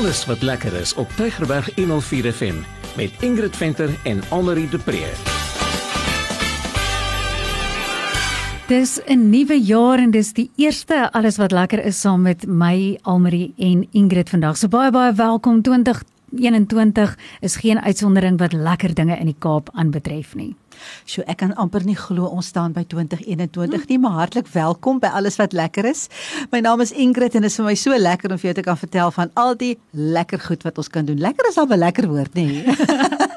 Alles wat lekker is op Tygerberg 104 FM met Ingrid Venter en Annelie de Pre. Dis 'n nuwe jaar en dis die eerste alles wat lekker is saam met my Almarie en Ingrid vandag. So baie baie welkom 2021 is geen uitsondering wat lekker dinge in die Kaap aanbetref nie. So ek kan amper nie glo ons staan by 2021 nie, maar hartlik welkom by alles wat lekker is. My naam is Ingrid en dit is vir my so lekker om vir jou te kan vertel van al die lekker goed wat ons kan doen. Lekker is al 'n lekker woord, nê?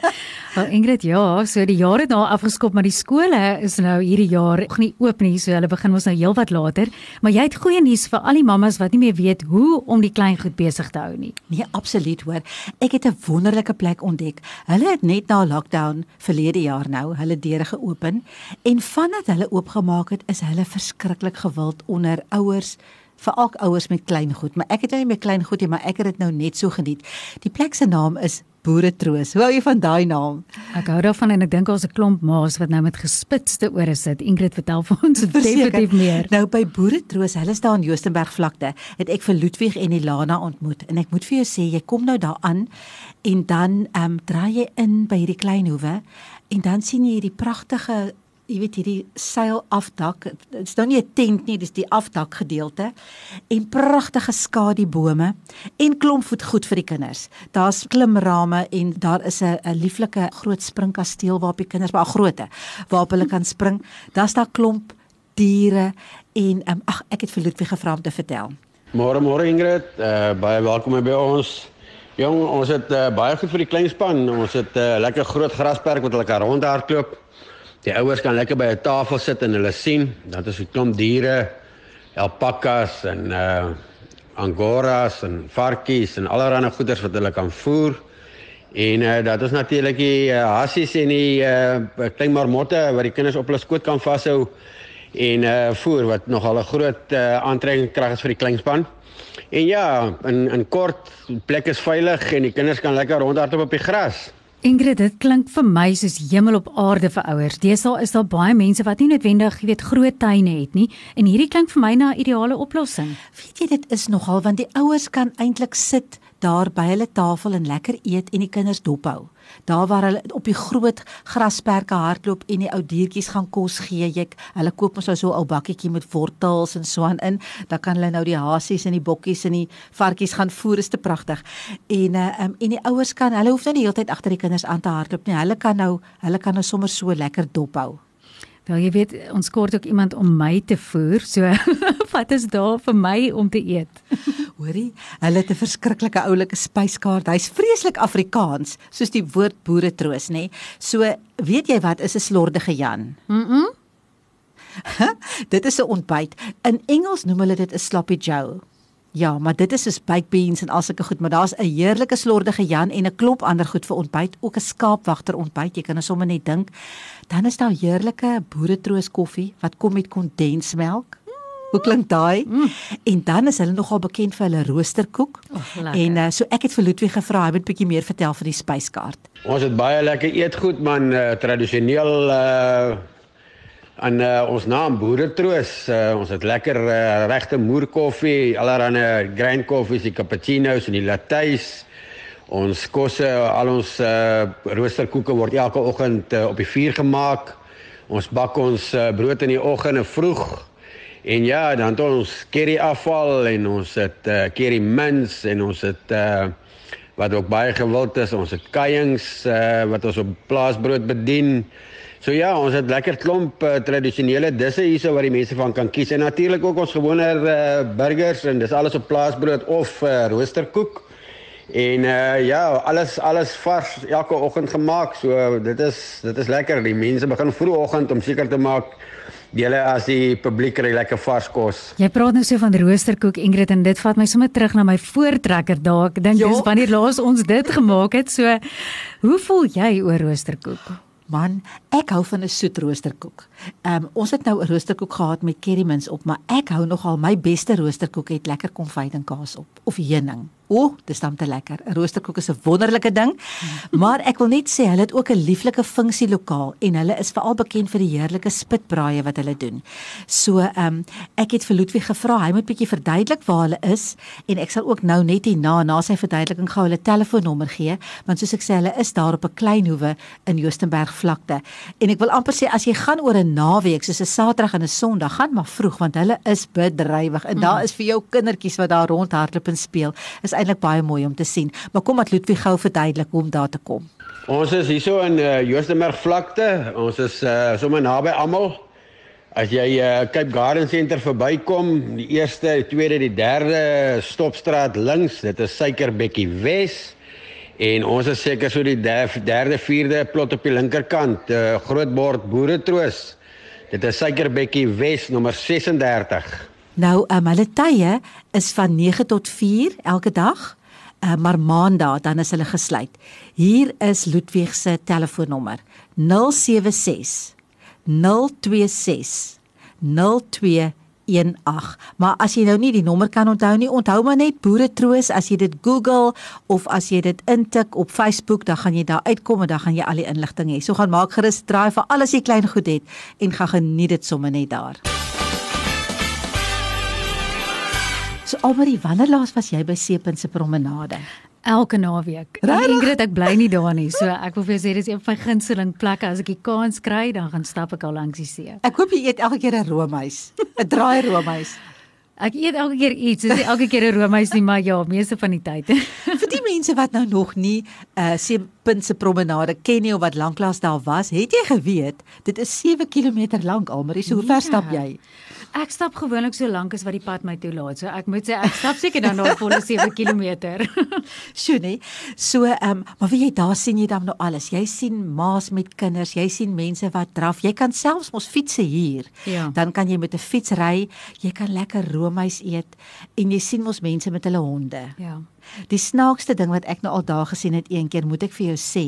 Wel Ingrid, ja, so die jare daar afgeskop, maar die skole is nou hierdie jaar nog nie oop nie, so hulle begin ons nou heelwat later. Maar jy het goeie nuus vir al die mammas wat nie meer weet hoe om die klein goed besig te hou nie. Nee, absoluut hoor. Ek het 'n wonderlike plek ontdek. Hulle het net na lockdown verlede jaar nou hulle deure geopen en vandat hulle oopgemaak het, is hulle verskriklik gewild onder ouers veral ouers met klein goed, maar ek het nou nie meer klein goed nie, maar ek het dit nou net so geniet. Die plek se naam is Boere Troos. Hoe hou jy van daai naam? Ek hou daarvan en ek dink ons 'n klomp ma's wat nou met gespitste ore sit. Ingrid vertel vir ons Verseker. definitief meer. Nou by Boere Troos, hulle staan in Joostenberg vlakte, het ek vir Ludwig en Ilana ontmoet en ek moet vir jou sê, jy kom nou daaraan en dan ehm um, draai jy in by hierdie klein hoewe en dan sien jy hierdie pragtige jy weet hierdie seil afdak. Dit is nou nie 'n tent nie, dis die afdak gedeelte en pragtige skadubome en klomp voetgoed vir die kinders. Daar's klimrame en daar is 'n 'n lieflike groot springkasteel waarop die kinders baie groote waarop hulle kan spring. Daar's daar klomp diere en um, ag ek het vir Ludwig gevra om te vertel. Môre môre Ingrid, uh, baie welkom by ons. Jong, ons het uh, baie goed vir die klein span. Ons het 'n uh, lekker groot grasperk wat hulle kan rondhardloop. Die ouers kan lekker by 'n tafel sit en hulle sien. Dan is 'n klomp diere, alpakas en uh angoras en varkies en allerlei goeders wat hulle kan voer. En uh, dat is natuurlik die uh, hassies en die uh, klein marmotte wat die kinders op hulle skoot kan vashou en uh, voer wat nogal 'n groot uh, aantrekkingskrag is vir die kleinspan. En ja, in in kort, die plek is veilig en die kinders kan lekker rondhardloop op die gras. Ingrid, dit klink vir my soos hemel op aarde vir ouers. Deesdae is daar baie mense wat nie noodwendig, jy weet, groot tuine het nie en hierdie klink vir my na 'n ideale oplossing. Weet jy dit is nogal want die ouers kan eintlik sit daar by hulle tafel en lekker eet en die kinders dophou. Daar waar hulle op die groot grasperke hardloop en die ou diertjies gaan kos gee, jy hulle koop ons nou so 'n ou bakkietjie met wortels en so aan in, dan kan hulle nou die hasies en die bokkies en die varkies gaan voer, is te pragtig. En uh, um, en die ouers kan, hulle hoef nou nie heeltyd agter die kinders aan te hardloop nie. Hulle kan nou, hulle kan nou sommer so lekker dophou. Wel jy weet, ons kort ook iemand om my te voer, so wat is daar vir my om te eet? Hoorie, hulle het 'n verskriklike oulike spyskaart. Hy's vreeslik Afrikaans, soos die woord boere troos, nê? So, weet jy wat is 'n slordige Jan? Mm. -mm. dit is 'n ontbyt. In Engels noem hulle dit 'n sloppy joe. Ja, maar dit is soos baked beans en al sulke goed, maar daar's 'n heerlike slordige Jan en 'n klomp ander goed vir ontbyt, ook 'n skaapwagter ontbyt. Jy kan nou sommer net dink. Dan is daar heerlike boeretroos koffie wat kom met kondensmelk. Hoe klink daai? Mm. En dan is hulle nogal bekend vir hulle roosterkoek. Oh, en uh, so ek het vir Ludwig gevra, hy moet bietjie meer vertel van die spyskaart. Ons het baie lekker eetgoed man, uh, tradisioneel uh aan uh, ons naam Boeretroos. Uh, ons het lekker uh, regte moerkoffie, allerlei grain koffies, die cappuccinos en die lattes. Ons kosse, al ons uh, roosterkoeke word elke oggend uh, op die vuur gemaak. Ons bak ons uh, brood in die oggende vroeg. En ja, dan het ons curry afval en ons het uh, curry mince en ons het uh, wat ook baie gewild is, ons het kuiings uh, wat ons op plaasbrood bedien. So ja, ons het lekker klomp uh, tradisionele disse hierso wat die mense van kan kies en natuurlik ook ons gewone uh, burgers en dis alles op plaasbrood of uh, roosterkoek. En uh, ja, alles alles vars elke oggend gemaak. So dit is dit is lekker. Die mense begin vroegoggend om seker te maak Julle as die publiek kry lekker vars kos. Jy praat nou so van roosterkoek Ingrid en dit vat my sommer terug na my voortrekker daar. Ek dink Ja. dis wanneer laas ons dit gemaak het. So hoe voel jy oor roosterkoek? Man, ek hou van 'n soet roosterkoek. Ehm um, ons het nou 'n roosterkoek gehad met curry mince op, maar ek hou nogal my beste roosterkoek het lekker konfyt en kaas op of heuning. O, oh, dis dan te lekker. 'n Roosterkoek is 'n wonderlike ding. Maar ek wil net sê hulle het ook 'n lieflike funksie lokaal en hulle is veral bekend vir die heerlike spitbraaie wat hulle doen. So, ehm um, ek het vir Ludwig gevra, hy moet bietjie verduidelik waar hulle is en ek sal ook nou net hierna na sy verduideliking gou hulle telefoonnommer gee, want soos ek sê, hulle is daar op 'n klein hoewe in Joostenberg vlakte. En ek wil amper sê as jy gaan oor 'n naweek, soos 'n Saterdag en 'n Sondag, gaan maar vroeg want hulle is bedrywig en mm. daar is vir jou kindertjies wat daar rondhardloop en speel. Is eintlik baie mooi om te sien. Maar kom dat Ludwig gou verduidelik hoe om daar te kom. Ons is hierso in uh, Joostenberg vlakte. Ons is uh, sommer naby almal. As jy uh, Cape Garden Center verbykom, die eerste, die tweede, die derde stopstraat links, dit is Suikerbekkie Wes. En ons is seker so die derde, vierde plot op die linkerkant, uh, Grootbord Boeretroos. Dit is Suikerbekkie Wes nommer 36. Nou, um, hulle tye is van 9 tot 4 elke dag. Uh, maar maandag dan is hulle gesluit. Hier is Ludwig se telefoonnommer: 076 026 02 080018. Maar as jy nou nie die nommer kan onthou nie, onthou maar net Boere Troos as jy dit Google of as jy dit intik op Facebook, dan gaan jy daar uitkom en dan gaan jy al die inligting hê. So gaan maak gerus draai vir alles jy klein goed het en gaan geniet dit sommer net daar. So Almarie, wanneer laas was jy by Seepunt se promenade? Elke naweek. Ingrid, ek bly nie daar nie. So ek wil vir jou sê dis een van my gunsteling plekke as ek die kans kry, dan gaan stap ek al langs die see. Ek hoop jy eet elke keer 'n roomys. 'n Draai roomys. Ek eet elke keer iets, dis nie elke keer 'n roomys nie, maar ja, meeste van die tyd. vir die mense wat nou nog nie uh Seepunt se promenade ken nie of wat lanklaas daar was, het jy geweet dit is 7 km lank almal. So hoe ver stap jy? Ek stap gewoonlik so lank as wat die pad my toelaat. So ek moet sê ek stap seker dan nog volle 7 km. Sjoe nee. So ehm um, maar wie jy daar sien jy dan nou alles. Jy sien ma's met kinders, jy sien mense wat draf. Jy kan selfs mos fietsse hier. Ja. Dan kan jy met 'n fiets ry, jy kan lekker roomys eet en jy sien mos mense met hulle honde. Ja. Die snaakste ding wat ek nou al daar gesien het een keer, moet ek vir jou sê,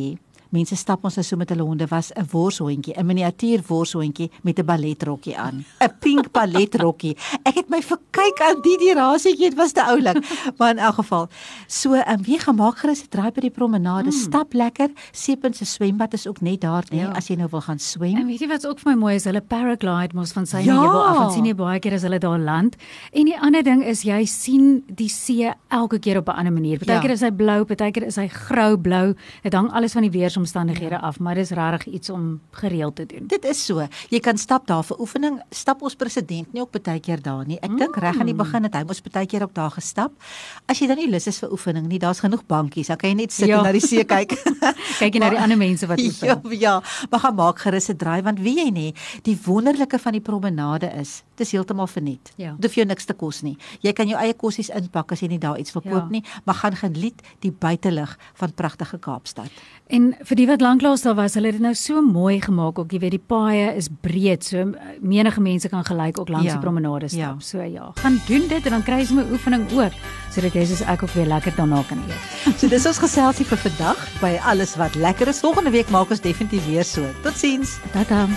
mense stap ons so met hulle honde was 'n worshondjie, 'n miniatuur worshondjie met 'n balletrokkie aan. 'n Pink balletrokkie. Ek het my verkyk aan die die rasietjie, dit was te oulik. Maar in elk geval, so um, wie gemaak gerus 'n draai by die promenade, hmm. stap lekker. Seepunt se swembad is ook net daar, nee, ja. as jy nou wil gaan swem. En weet jy wat's ook vir my mooi is, hulle paraglide mos van sy ja. nevel af. Ons sien jy baie keer as hulle daar land. En die ander ding is jy sien die see elke keer op 'n ander manier. Partykeer ja. is hy blou, partykeer is hy grou-blou. Dit hang alles van die weers omstandighede ja. af, maar dis regtig iets om gereeld te doen. Dit is so. Jy kan stap daar vir oefening. Stap ons president nie ook baie keer daar nie. Ek mm. dink reg aan die begin het hy mos baie keer ook daar gestap. As jy dan nie lus is vir oefening nie, daar's genoeg bankies. Dan kan jy net sit ja. en na die see kyk. kyk jy na die ander mense wat oefen. Ja, ja. Maar gaan maak gerus 'n draai want wie jy nie, die wonderlike van die promenade is, dis heeltemal verniet. Ja. Dit hoef jou niks te kos nie. Jy kan jou eie kossies inpak as jy nie daar iets wil koop ja. nie, maar gaan geniet die buitelug van pragtige Kaapstad. En vir die wat lanklaas daar was, hulle het dit nou so mooi gemaak ook, jy weet die paaie is breed, so menige mense kan gelyk ook langs ja. die promenade stap. Ja. So ja, gaan doen dit en dan kry jy 'n oefening ook sodat jy soos ek ook weer lekker daarna kan eet. so dis ons geselsie vir vandag by alles wat lekker is. Volgende week maak ons definitief weer so. Totsiens. Tata.